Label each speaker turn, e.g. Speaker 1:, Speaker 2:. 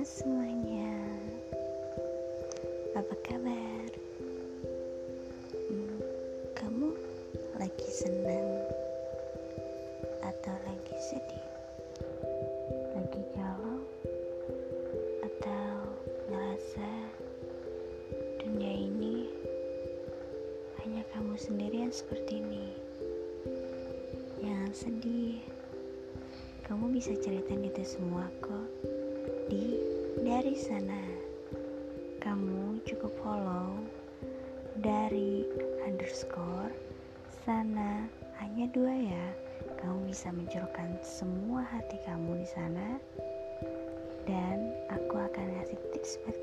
Speaker 1: Semuanya, apa kabar? Hmm, kamu lagi senang atau lagi sedih? Lagi galau atau ngerasa dunia ini hanya kamu sendiri yang seperti ini? Jangan sedih, kamu bisa ceritain itu semua kok di dari sana. Kamu cukup follow dari underscore sana hanya dua ya. Kamu bisa mencurahkan semua hati kamu di sana dan aku akan ngasih tips buat